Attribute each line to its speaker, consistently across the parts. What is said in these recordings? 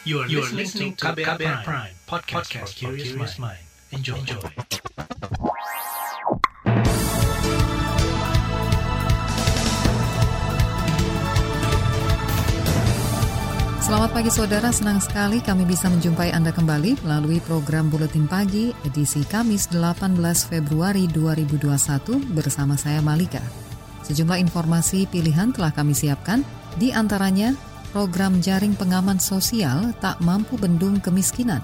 Speaker 1: You are, you are listening to KBR, KBR Prime, Prime podcast, podcast for curious mind. Enjoy. Enjoy.
Speaker 2: Selamat pagi saudara, senang sekali kami bisa menjumpai Anda kembali melalui program Buletin Pagi edisi Kamis 18 Februari 2021 bersama saya Malika. Sejumlah informasi pilihan telah kami siapkan, di antaranya program jaring pengaman sosial tak mampu bendung kemiskinan.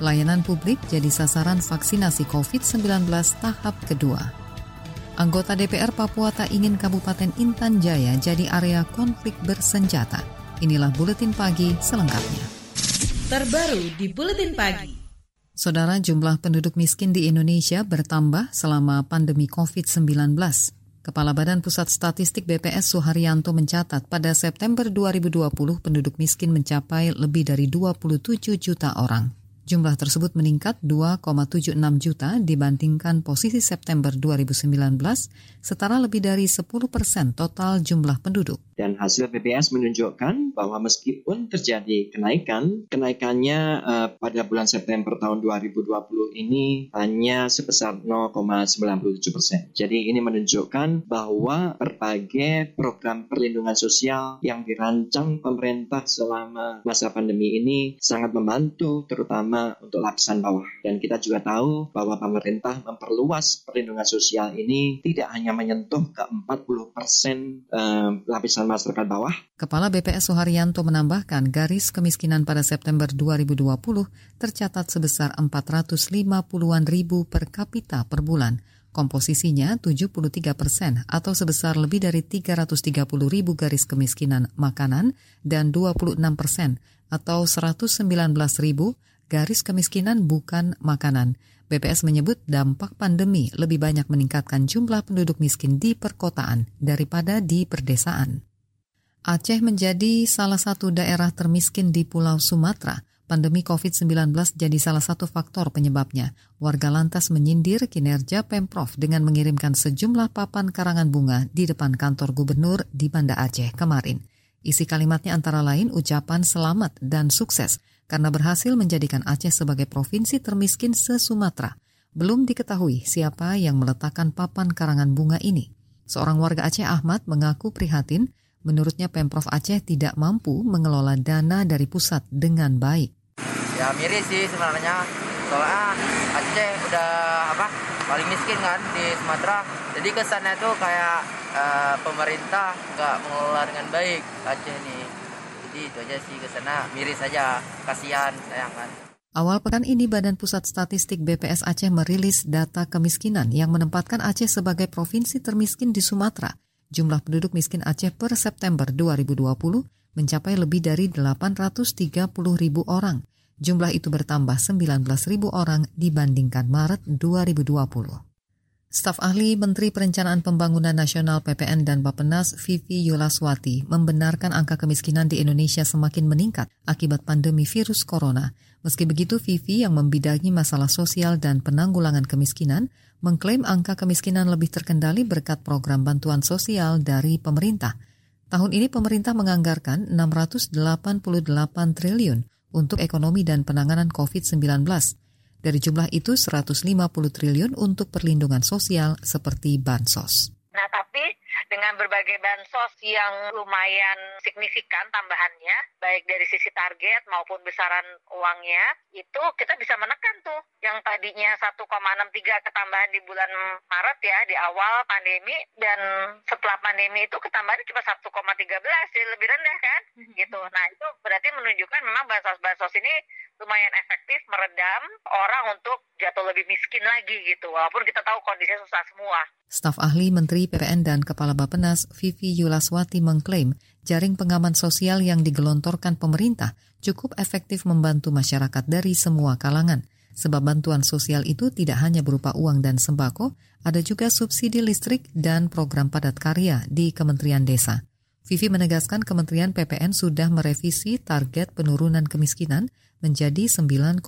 Speaker 2: Pelayanan publik jadi sasaran vaksinasi COVID-19 tahap kedua. Anggota DPR Papua tak ingin Kabupaten Intan Jaya jadi area konflik bersenjata. Inilah buletin pagi selengkapnya.
Speaker 3: Terbaru di buletin pagi.
Speaker 2: Saudara, jumlah penduduk miskin di Indonesia bertambah selama pandemi COVID-19. Kepala Badan Pusat Statistik BPS Suharyanto mencatat pada September 2020 penduduk miskin mencapai lebih dari 27 juta orang. Jumlah tersebut meningkat 2,76 juta dibandingkan posisi September 2019, setara lebih dari 10 persen total jumlah penduduk.
Speaker 4: Dan hasil BPS menunjukkan bahwa meskipun terjadi kenaikan, kenaikannya uh, pada bulan September tahun 2020 ini hanya sebesar 0,97 persen. Jadi ini menunjukkan bahwa berbagai program perlindungan sosial yang dirancang pemerintah selama masa pandemi ini sangat membantu terutama untuk lapisan bawah. Dan kita juga tahu bahwa pemerintah memperluas perlindungan sosial ini tidak hanya menyentuh ke 40 persen eh, lapisan masyarakat bawah.
Speaker 2: Kepala BPS Suharyanto menambahkan garis kemiskinan pada September 2020 tercatat sebesar 450-an ribu per kapita per bulan. Komposisinya 73 persen atau sebesar lebih dari 330 ribu garis kemiskinan makanan dan 26 persen atau 119 ribu garis kemiskinan bukan makanan. BPS menyebut dampak pandemi lebih banyak meningkatkan jumlah penduduk miskin di perkotaan daripada di perdesaan. Aceh menjadi salah satu daerah termiskin di Pulau Sumatera. Pandemi COVID-19 jadi salah satu faktor penyebabnya. Warga lantas menyindir kinerja Pemprov dengan mengirimkan sejumlah papan karangan bunga di depan kantor gubernur di Banda Aceh kemarin. Isi kalimatnya antara lain ucapan selamat dan sukses karena berhasil menjadikan Aceh sebagai provinsi termiskin se-Sumatera. Belum diketahui siapa yang meletakkan papan karangan bunga ini. Seorang warga Aceh Ahmad mengaku prihatin, menurutnya Pemprov Aceh tidak mampu mengelola dana dari pusat dengan baik.
Speaker 5: Ya miris sih sebenarnya, soalnya Aceh udah apa paling miskin kan di Sumatera. Jadi kesannya tuh kayak uh, pemerintah nggak mengelola dengan baik Aceh nih jadi itu aja sih ke sana miris saja kasihan sayang kan
Speaker 2: Awal pekan ini Badan Pusat Statistik BPS Aceh merilis data kemiskinan yang menempatkan Aceh sebagai provinsi termiskin di Sumatera. Jumlah penduduk miskin Aceh per September 2020 mencapai lebih dari 830 ribu orang. Jumlah itu bertambah 19 ribu orang dibandingkan Maret 2020. Staf ahli Menteri Perencanaan Pembangunan Nasional PPN dan Bapenas Vivi Yulaswati membenarkan angka kemiskinan di Indonesia semakin meningkat akibat pandemi virus corona. Meski begitu, Vivi yang membidangi masalah sosial dan penanggulangan kemiskinan mengklaim angka kemiskinan lebih terkendali berkat program bantuan sosial dari pemerintah. Tahun ini pemerintah menganggarkan 688 triliun untuk ekonomi dan penanganan COVID-19. Dari jumlah itu 150 triliun untuk perlindungan sosial seperti bansos.
Speaker 6: Dengan berbagai bansos yang lumayan signifikan tambahannya, baik dari sisi target maupun besaran uangnya, itu kita bisa menekan tuh yang tadinya 1,63 ketambahan di bulan Maret ya, di awal pandemi, dan setelah pandemi itu ketambahannya cuma 1,13, jadi lebih rendah kan, mhm. gitu. Nah, itu berarti menunjukkan memang bansos-bansos ini lumayan efektif meredam orang untuk jatuh lebih miskin lagi gitu, walaupun kita tahu kondisinya susah semua.
Speaker 2: Staf ahli Menteri PPN dan Kepala Bapenas Vivi Yulaswati mengklaim jaring pengaman sosial yang digelontorkan pemerintah cukup efektif membantu masyarakat dari semua kalangan. Sebab bantuan sosial itu tidak hanya berupa uang dan sembako, ada juga subsidi listrik dan program padat karya di Kementerian Desa. Vivi menegaskan Kementerian PPN sudah merevisi target penurunan kemiskinan menjadi 9,7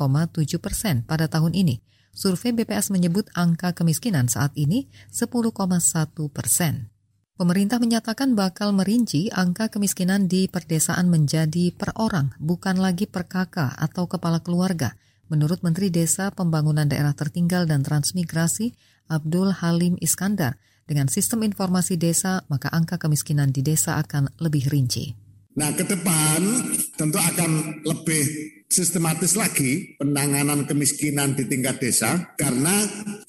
Speaker 2: persen pada tahun ini Survei BPS menyebut angka kemiskinan saat ini 10,1 persen. Pemerintah menyatakan bakal merinci angka kemiskinan di perdesaan menjadi per orang, bukan lagi per kakak atau kepala keluarga. Menurut Menteri Desa Pembangunan Daerah Tertinggal dan Transmigrasi, Abdul Halim Iskandar, dengan sistem informasi desa, maka angka kemiskinan di desa akan lebih rinci.
Speaker 7: Nah, ke depan tentu akan lebih sistematis lagi penanganan kemiskinan di tingkat desa karena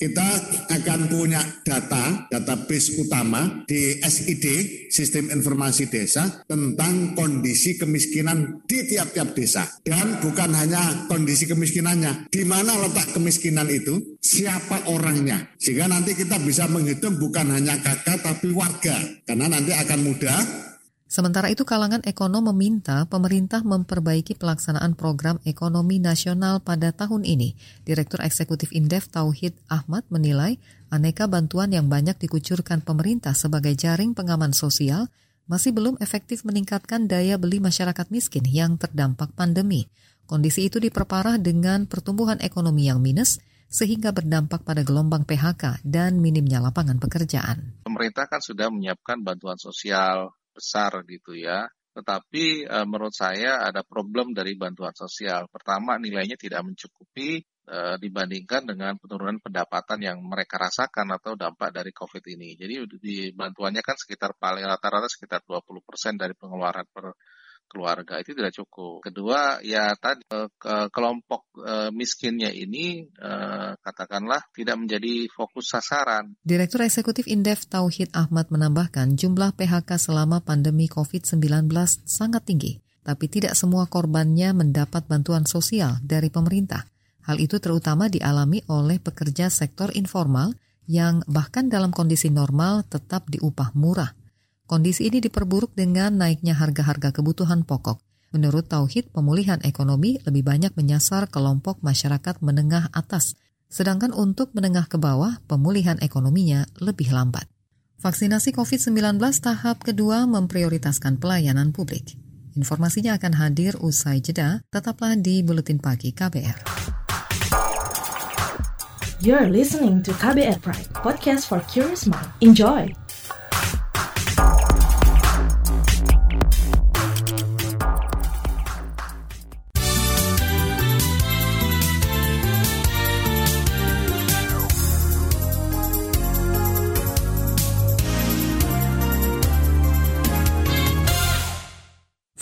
Speaker 7: kita akan punya data, database utama di SID, Sistem Informasi Desa, tentang kondisi kemiskinan di tiap-tiap desa. Dan bukan hanya kondisi kemiskinannya, di mana letak kemiskinan itu, siapa orangnya. Sehingga nanti kita bisa menghitung bukan hanya kakak tapi warga. Karena nanti akan mudah
Speaker 2: Sementara itu kalangan ekonom meminta pemerintah memperbaiki pelaksanaan program ekonomi nasional pada tahun ini. Direktur Eksekutif Indef Tauhid Ahmad menilai aneka bantuan yang banyak dikucurkan pemerintah sebagai jaring pengaman sosial masih belum efektif meningkatkan daya beli masyarakat miskin yang terdampak pandemi. Kondisi itu diperparah dengan pertumbuhan ekonomi yang minus, sehingga berdampak pada gelombang PHK dan minimnya lapangan pekerjaan.
Speaker 8: Pemerintah kan sudah menyiapkan bantuan sosial besar gitu ya. Tetapi e, menurut saya ada problem dari bantuan sosial. Pertama nilainya tidak mencukupi e, dibandingkan dengan penurunan pendapatan yang mereka rasakan atau dampak dari COVID ini. Jadi di bantuannya kan sekitar paling rata-rata sekitar 20% dari pengeluaran per keluarga itu tidak cukup. Kedua, ya tadi eh, kelompok eh, miskinnya ini eh, katakanlah tidak menjadi fokus sasaran.
Speaker 2: Direktur Eksekutif Indef Tauhid Ahmad menambahkan jumlah PHK selama pandemi COVID-19 sangat tinggi, tapi tidak semua korbannya mendapat bantuan sosial dari pemerintah. Hal itu terutama dialami oleh pekerja sektor informal yang bahkan dalam kondisi normal tetap diupah murah. Kondisi ini diperburuk dengan naiknya harga-harga kebutuhan pokok. Menurut Tauhid, pemulihan ekonomi lebih banyak menyasar kelompok masyarakat menengah atas, sedangkan untuk menengah ke bawah, pemulihan ekonominya lebih lambat. Vaksinasi COVID-19 tahap kedua memprioritaskan pelayanan publik. Informasinya akan hadir usai jeda, tetaplah di Buletin Pagi KBR.
Speaker 3: You're listening to KBR Pride, podcast for curious mind. Enjoy!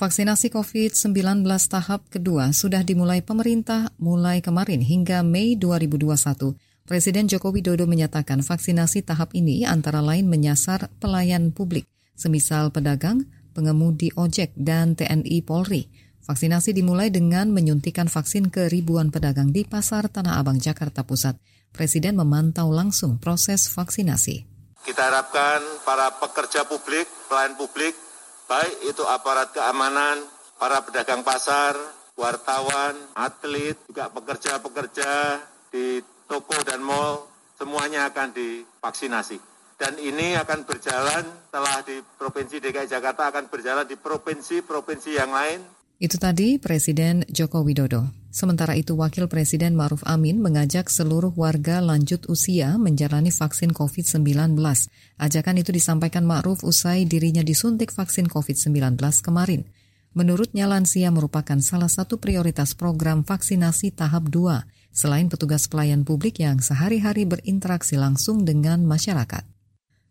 Speaker 2: Vaksinasi COVID-19 tahap kedua sudah dimulai pemerintah mulai kemarin hingga Mei 2021. Presiden Joko Widodo menyatakan vaksinasi tahap ini antara lain menyasar pelayan publik, semisal pedagang, pengemudi ojek, dan TNI Polri. Vaksinasi dimulai dengan menyuntikan vaksin ke ribuan pedagang di Pasar Tanah Abang, Jakarta Pusat. Presiden memantau langsung proses vaksinasi.
Speaker 9: Kita harapkan para pekerja publik, pelayan publik, baik itu aparat keamanan, para pedagang pasar, wartawan, atlet, juga pekerja-pekerja di toko dan mal, semuanya akan divaksinasi. Dan ini akan berjalan setelah di Provinsi DKI Jakarta akan berjalan di provinsi-provinsi yang lain
Speaker 2: itu tadi Presiden Joko Widodo. Sementara itu Wakil Presiden Maruf Amin mengajak seluruh warga lanjut usia menjalani vaksin COVID-19. Ajakan itu disampaikan Ma'ruf usai dirinya disuntik vaksin COVID-19 kemarin. Menurutnya lansia merupakan salah satu prioritas program vaksinasi tahap 2, selain petugas pelayan publik yang sehari-hari berinteraksi langsung dengan masyarakat.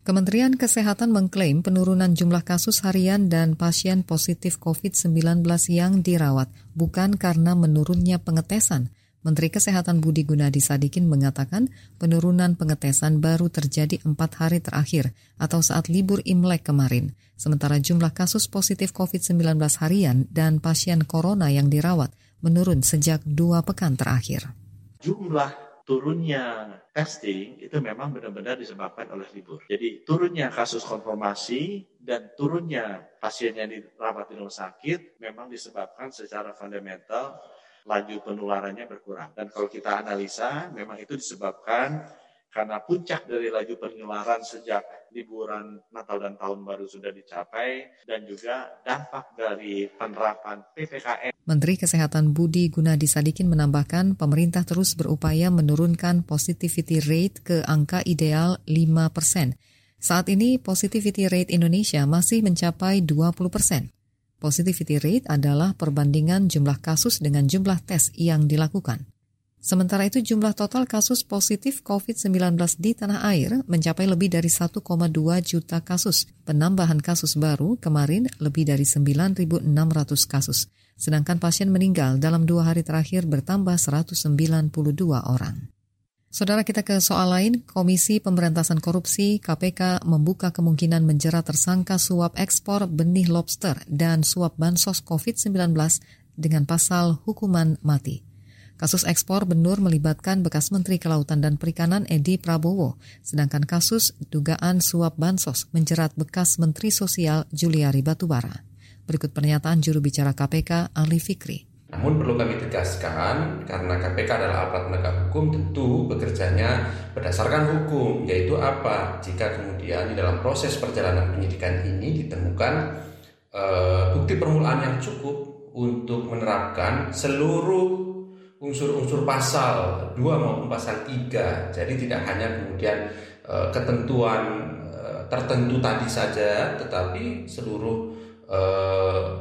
Speaker 2: Kementerian Kesehatan mengklaim penurunan jumlah kasus harian dan pasien positif COVID-19 yang dirawat bukan karena menurunnya pengetesan. Menteri Kesehatan Budi Gunadi Sadikin mengatakan penurunan pengetesan baru terjadi empat hari terakhir atau saat libur Imlek kemarin. Sementara jumlah kasus positif COVID-19 harian dan pasien corona yang dirawat menurun sejak dua pekan terakhir.
Speaker 10: Jumlah turunnya testing itu memang benar-benar disebabkan oleh libur. Jadi turunnya kasus konfirmasi dan turunnya pasien yang dirawat di rumah sakit memang disebabkan secara fundamental laju penularannya berkurang. Dan kalau kita analisa memang itu disebabkan karena puncak dari laju penularan sejak liburan Natal dan Tahun Baru sudah dicapai dan juga dampak dari penerapan PPKM.
Speaker 2: Menteri Kesehatan Budi Gunadi Sadikin menambahkan pemerintah terus berupaya menurunkan positivity rate ke angka ideal 5 persen. Saat ini positivity rate Indonesia masih mencapai 20 persen. Positivity rate adalah perbandingan jumlah kasus dengan jumlah tes yang dilakukan. Sementara itu jumlah total kasus positif COVID-19 di tanah air mencapai lebih dari 1,2 juta kasus. Penambahan kasus baru kemarin lebih dari 9.600 kasus. Sedangkan pasien meninggal dalam dua hari terakhir bertambah 192 orang. Saudara kita ke soal lain, Komisi Pemberantasan Korupsi KPK membuka kemungkinan menjerat tersangka suap ekspor benih lobster dan suap bansos COVID-19 dengan pasal hukuman mati. Kasus ekspor benur melibatkan bekas Menteri Kelautan dan Perikanan Edi Prabowo, sedangkan kasus dugaan suap bansos menjerat bekas Menteri Sosial Juliari Batubara. Berikut pernyataan juru bicara KPK Ali Fikri.
Speaker 11: Namun perlu kami tegaskan karena KPK adalah aparat penegak hukum tentu bekerjanya berdasarkan hukum yaitu apa jika kemudian di dalam proses perjalanan penyidikan ini ditemukan e, bukti permulaan yang cukup untuk menerapkan seluruh unsur-unsur pasal 2 maupun pasal 3 jadi tidak hanya kemudian e, ketentuan e, tertentu tadi saja tetapi seluruh e,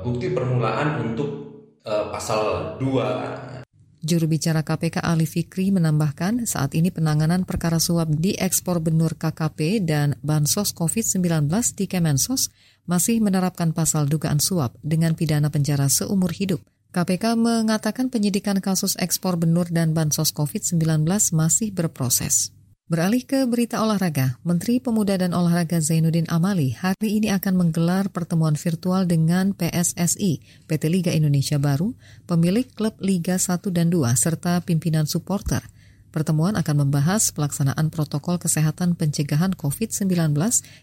Speaker 11: bukti permulaan untuk uh, pasal 2
Speaker 2: Juru bicara KPK Ali Fikri menambahkan saat ini penanganan perkara suap di ekspor benur KKP dan bansos COVID-19 di Kemensos masih menerapkan pasal dugaan suap dengan pidana penjara seumur hidup. KPK mengatakan penyidikan kasus ekspor benur dan bansos COVID-19 masih berproses. Beralih ke berita olahraga, Menteri Pemuda dan Olahraga Zainuddin Amali hari ini akan menggelar pertemuan virtual dengan PSSI, PT Liga Indonesia Baru, pemilik klub Liga 1 dan 2, serta pimpinan supporter. Pertemuan akan membahas pelaksanaan protokol kesehatan pencegahan COVID-19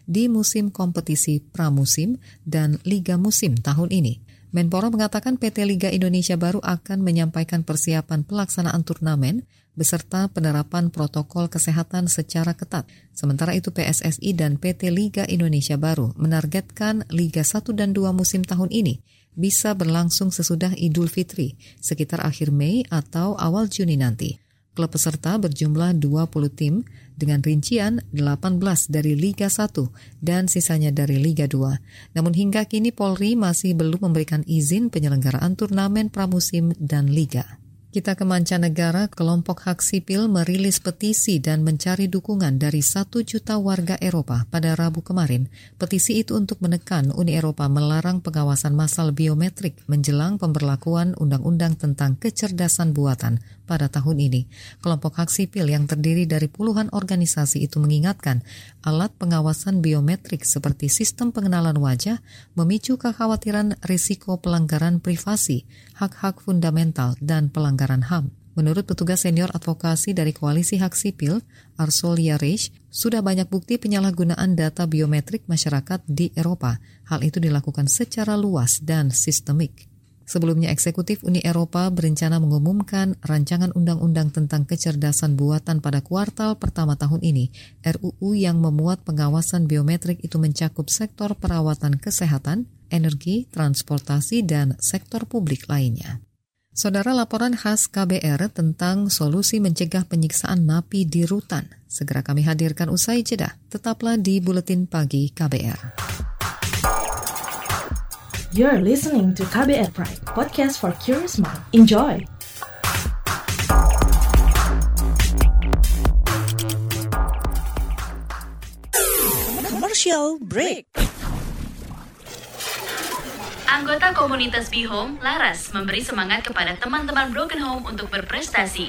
Speaker 2: di musim kompetisi pramusim dan liga musim tahun ini. Menpora mengatakan PT Liga Indonesia Baru akan menyampaikan persiapan pelaksanaan turnamen beserta penerapan protokol kesehatan secara ketat. Sementara itu PSSI dan PT Liga Indonesia Baru menargetkan Liga 1 dan 2 musim tahun ini bisa berlangsung sesudah Idul Fitri, sekitar akhir Mei atau awal Juni nanti. Klub peserta berjumlah 20 tim dengan rincian 18 dari Liga 1 dan sisanya dari Liga 2. Namun hingga kini Polri masih belum memberikan izin penyelenggaraan turnamen pramusim dan liga. Kita ke mancanegara, kelompok hak sipil merilis petisi dan mencari dukungan dari satu juta warga Eropa pada Rabu kemarin. Petisi itu untuk menekan Uni Eropa melarang pengawasan massal biometrik menjelang pemberlakuan Undang-Undang tentang Kecerdasan Buatan pada tahun ini. Kelompok hak sipil yang terdiri dari puluhan organisasi itu mengingatkan alat pengawasan biometrik seperti sistem pengenalan wajah memicu kekhawatiran risiko pelanggaran privasi, hak-hak fundamental, dan pelanggaran HAM. Menurut petugas senior advokasi dari Koalisi Hak Sipil, Arsol Yarish, sudah banyak bukti penyalahgunaan data biometrik masyarakat di Eropa. Hal itu dilakukan secara luas dan sistemik. Sebelumnya, eksekutif Uni Eropa berencana mengumumkan rancangan undang-undang tentang kecerdasan buatan pada kuartal pertama tahun ini. RUU yang memuat pengawasan biometrik itu mencakup sektor perawatan kesehatan, energi, transportasi, dan sektor publik lainnya. Saudara laporan khas KBR tentang solusi mencegah penyiksaan napi di rutan. Segera kami hadirkan usai jeda. Tetaplah di Buletin Pagi KBR.
Speaker 3: You're listening to KBR Pride, podcast for curious mind. Enjoy!
Speaker 12: Commercial break.
Speaker 13: Anggota komunitas Be Home, Laras, memberi semangat kepada teman-teman Broken Home untuk berprestasi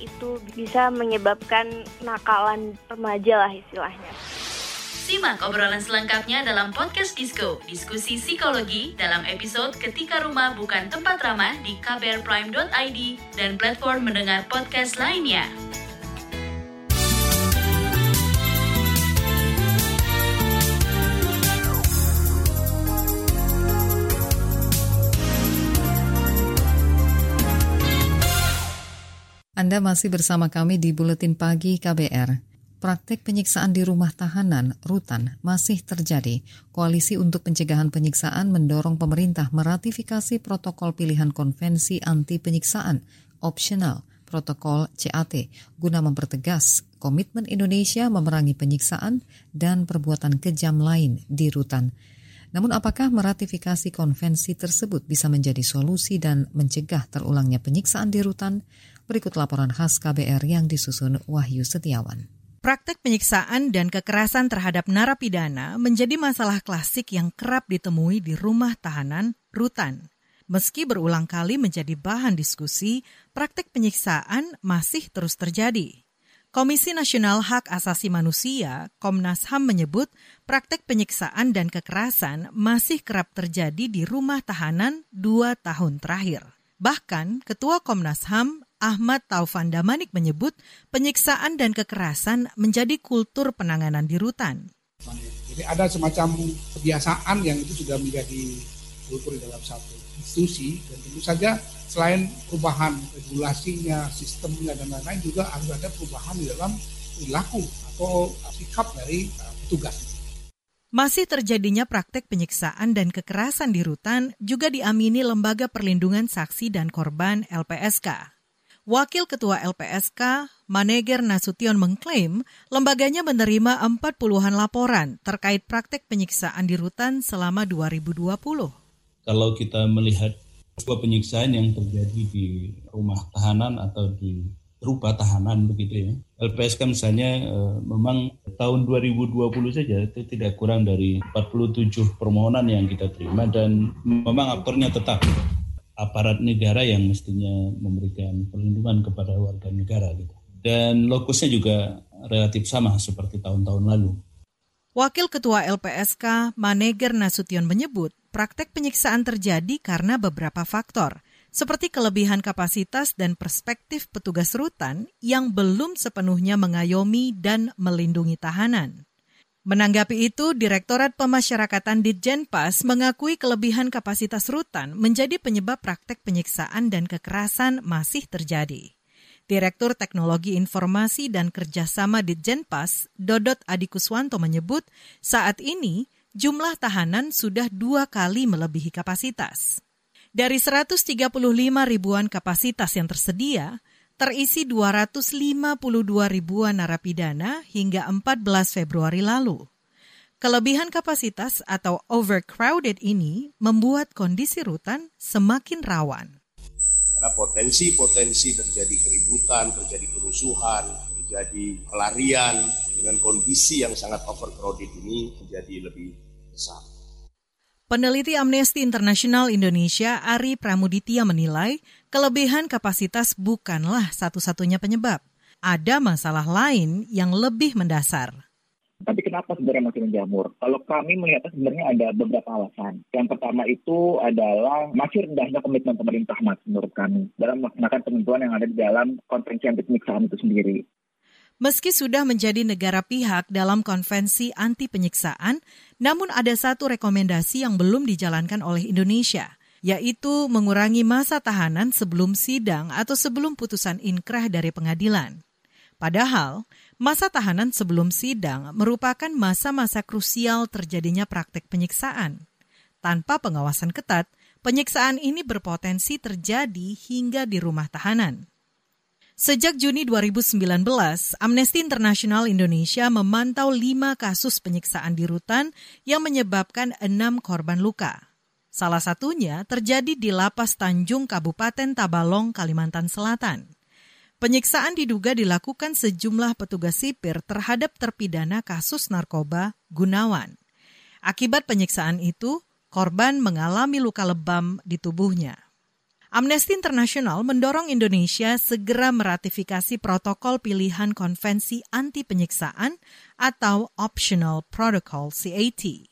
Speaker 14: itu bisa menyebabkan nakalan remaja lah istilahnya.
Speaker 13: Simak obrolan selengkapnya dalam podcast Disco, diskusi psikologi dalam episode Ketika Rumah Bukan Tempat Ramah di kbrprime.id dan platform mendengar podcast lainnya.
Speaker 2: Anda masih bersama kami di Buletin Pagi KBR. Praktek penyiksaan di rumah tahanan, rutan, masih terjadi. Koalisi untuk Pencegahan Penyiksaan mendorong pemerintah meratifikasi protokol pilihan konvensi anti penyiksaan, opsional, protokol CAT, guna mempertegas komitmen Indonesia memerangi penyiksaan dan perbuatan kejam lain di rutan. Namun apakah meratifikasi konvensi tersebut bisa menjadi solusi dan mencegah terulangnya penyiksaan di rutan? Berikut laporan khas KBR yang disusun Wahyu Setiawan.
Speaker 12: Praktek penyiksaan dan kekerasan terhadap narapidana menjadi masalah klasik yang kerap ditemui di rumah tahanan, rutan. Meski berulang kali menjadi bahan diskusi, praktek penyiksaan masih terus terjadi. Komisi Nasional Hak Asasi Manusia, Komnas HAM menyebut praktek penyiksaan dan kekerasan masih kerap terjadi di rumah tahanan dua tahun terakhir. Bahkan, Ketua Komnas HAM Ahmad Taufan Damanik menyebut penyiksaan dan kekerasan menjadi kultur penanganan di rutan.
Speaker 15: Jadi ada semacam kebiasaan yang itu sudah menjadi kultur di dalam satu institusi dan tentu saja selain perubahan regulasinya, sistemnya dan lain-lain juga harus ada perubahan di dalam perilaku atau sikap dari uh, petugas.
Speaker 12: Masih terjadinya praktek penyiksaan dan kekerasan di rutan juga diamini Lembaga Perlindungan Saksi dan Korban LPSK. Wakil Ketua LPSK, Maneger Nasution mengklaim lembaganya menerima 40-an laporan terkait praktek penyiksaan di rutan selama 2020.
Speaker 16: Kalau kita melihat sebuah penyiksaan yang terjadi di rumah tahanan atau di rumah tahanan begitu ya. LPSK misalnya eh, memang tahun 2020 saja itu tidak kurang dari 47 permohonan yang kita terima dan memang aktornya tetap aparat negara yang mestinya memberikan perlindungan kepada warga negara gitu. Dan lokusnya juga relatif sama seperti tahun-tahun lalu.
Speaker 12: Wakil Ketua LPSK Maneger Nasution menyebut praktek penyiksaan terjadi karena beberapa faktor, seperti kelebihan kapasitas dan perspektif petugas rutan yang belum sepenuhnya mengayomi dan melindungi tahanan. Menanggapi itu, Direktorat Pemasyarakatan Ditjenpas mengakui kelebihan kapasitas rutan menjadi penyebab praktek penyiksaan dan kekerasan masih terjadi. Direktur Teknologi Informasi dan Kerjasama Ditjenpas, Dodot Adikuswanto menyebut, saat ini jumlah tahanan sudah dua kali melebihi kapasitas. Dari 135 ribuan kapasitas yang tersedia, terisi 252 ribuan narapidana hingga 14 Februari lalu. Kelebihan kapasitas atau overcrowded ini membuat kondisi rutan semakin rawan.
Speaker 17: Karena potensi-potensi terjadi keributan, terjadi kerusuhan, terjadi pelarian dengan kondisi yang sangat overcrowded ini menjadi lebih besar.
Speaker 12: Peneliti Amnesty International Indonesia Ari Pramuditya menilai kelebihan kapasitas bukanlah satu-satunya penyebab. Ada masalah lain yang lebih mendasar.
Speaker 18: Tapi kenapa sebenarnya masih menjamur? Kalau kami melihatnya sebenarnya ada beberapa alasan. Yang pertama itu adalah masih rendahnya komitmen pemerintah mas menurut kami dalam melaksanakan penentuan yang ada di dalam konvensi anti penyiksaan itu sendiri.
Speaker 12: Meski sudah menjadi negara pihak dalam konvensi anti penyiksaan, namun ada satu rekomendasi yang belum dijalankan oleh Indonesia, yaitu mengurangi masa tahanan sebelum sidang atau sebelum putusan inkrah dari pengadilan. Padahal, masa tahanan sebelum sidang merupakan masa-masa krusial terjadinya praktek penyiksaan. Tanpa pengawasan ketat, penyiksaan ini berpotensi terjadi hingga di rumah tahanan. Sejak Juni 2019, Amnesty International Indonesia memantau lima kasus penyiksaan di rutan yang menyebabkan enam korban luka. Salah satunya terjadi di Lapas Tanjung, Kabupaten Tabalong, Kalimantan Selatan. Penyiksaan diduga dilakukan sejumlah petugas sipir terhadap terpidana kasus narkoba Gunawan. Akibat penyiksaan itu, korban mengalami luka lebam di tubuhnya. Amnesty International mendorong Indonesia segera meratifikasi protokol pilihan konvensi anti penyiksaan atau Optional Protocol CAT.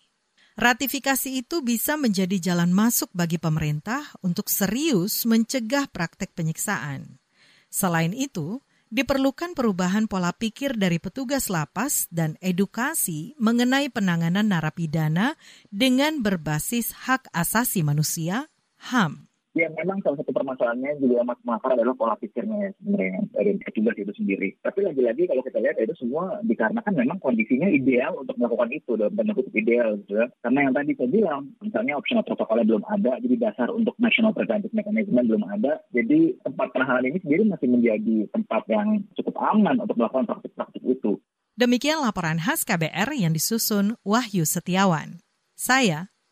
Speaker 12: Ratifikasi itu bisa menjadi jalan masuk bagi pemerintah untuk serius mencegah praktek penyiksaan. Selain itu, diperlukan perubahan pola pikir dari petugas lapas dan edukasi mengenai penanganan narapidana dengan berbasis hak asasi manusia, HAM.
Speaker 18: Ya memang salah satu permasalahannya juga yang makar adalah pola pikirnya sebenarnya dari petugas itu sendiri. Tapi lagi-lagi kalau kita lihat itu semua dikarenakan memang kondisinya ideal untuk melakukan itu dalam tanda kutip ideal gitu ya. Karena yang tadi saya bilang, misalnya opsional protokolnya belum ada, jadi dasar untuk national preventive mechanism belum ada. Jadi tempat penahanan ini sendiri masih menjadi tempat yang cukup aman untuk melakukan praktik-praktik itu.
Speaker 12: Demikian laporan khas KBR yang disusun Wahyu Setiawan. Saya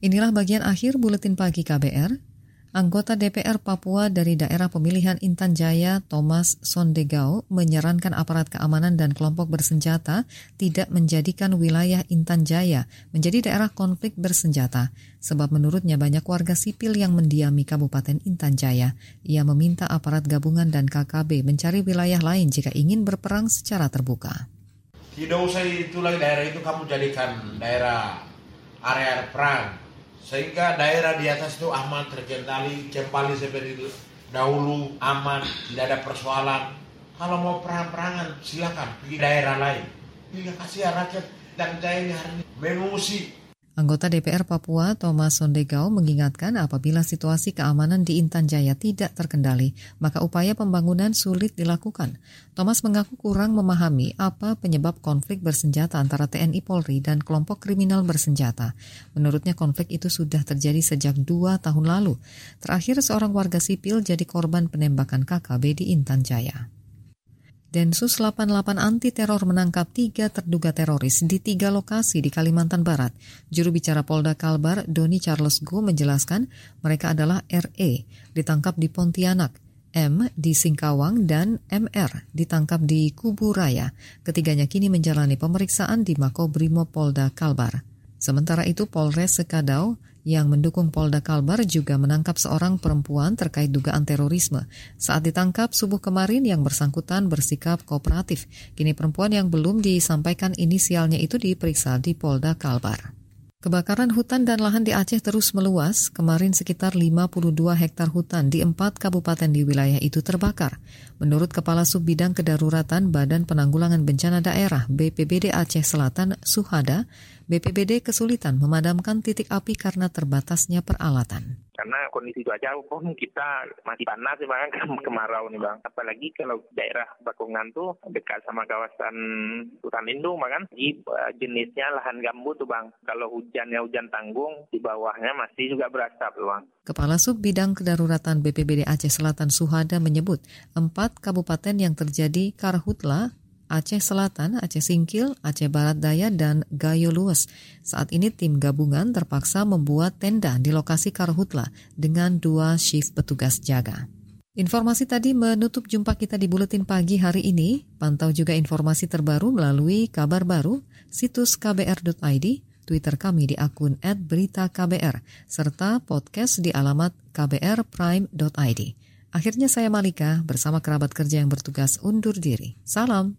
Speaker 2: Inilah bagian akhir buletin pagi KBR. Anggota DPR Papua dari daerah pemilihan Intan Jaya, Thomas Sondegao, menyarankan aparat keamanan dan kelompok bersenjata tidak menjadikan wilayah Intan Jaya menjadi daerah konflik bersenjata, sebab menurutnya banyak warga sipil yang mendiami Kabupaten Intan Jaya. Ia meminta aparat gabungan dan KKB mencari wilayah lain jika ingin berperang secara terbuka.
Speaker 19: Tidak usah itu lagi daerah itu kamu jadikan daerah area perang sehingga daerah di atas itu aman terkendali kembali seperti itu. Dahulu aman tidak ada persoalan. Kalau mau perang-perangan silakan pergi daerah lain. Ini kasih rakyat dan saya ini hari ini mengungsi
Speaker 2: Anggota DPR Papua Thomas Sondegao mengingatkan apabila situasi keamanan di Intan Jaya tidak terkendali, maka upaya pembangunan sulit dilakukan. Thomas mengaku kurang memahami apa penyebab konflik bersenjata antara TNI Polri dan kelompok kriminal bersenjata. Menurutnya konflik itu sudah terjadi sejak dua tahun lalu. Terakhir seorang warga sipil jadi korban penembakan KKB di Intan Jaya. Densus 88 anti teror menangkap tiga terduga teroris di tiga lokasi di Kalimantan Barat. Juru bicara Polda Kalbar, Doni Charles Go menjelaskan mereka adalah RE, ditangkap di Pontianak, M di Singkawang, dan MR ditangkap di Kubu Raya. Ketiganya kini menjalani pemeriksaan di Mako Brimo Polda Kalbar. Sementara itu Polres Sekadau yang mendukung Polda Kalbar juga menangkap seorang perempuan terkait dugaan terorisme. Saat ditangkap subuh kemarin yang bersangkutan bersikap kooperatif. Kini perempuan yang belum disampaikan inisialnya itu diperiksa di Polda Kalbar. Kebakaran hutan dan lahan di Aceh terus meluas. Kemarin sekitar 52 hektar hutan di empat kabupaten di wilayah itu terbakar. Menurut Kepala Subbidang Kedaruratan Badan Penanggulangan Bencana Daerah BPBD Aceh Selatan, Suhada, BPBD kesulitan memadamkan titik api karena terbatasnya peralatan.
Speaker 20: Karena kondisi cuaca pun kita masih panas sih bang. Kemarau nih bang. Apalagi kalau daerah Bakungan tuh dekat sama kawasan hutan lindung bang kan? Jadi eh, jenisnya lahan gambut tuh bang. Kalau hujannya hujan tanggung di bawahnya masih juga berasap tuh bang.
Speaker 2: Kepala Sub Bidang Kedaruratan BPBD Aceh Selatan Suhada menyebut empat kabupaten yang terjadi karhutla Aceh Selatan, Aceh Singkil, Aceh Barat Daya, dan Gayo Lues. Saat ini tim gabungan terpaksa membuat tenda di lokasi Karhutla dengan dua shift petugas jaga. Informasi tadi menutup jumpa kita di Buletin Pagi hari ini. Pantau juga informasi terbaru melalui kabar baru, situs kbr.id, Twitter kami di akun @beritaKBR, serta podcast di alamat kbrprime.id. Akhirnya saya Malika bersama kerabat kerja yang bertugas undur diri. Salam.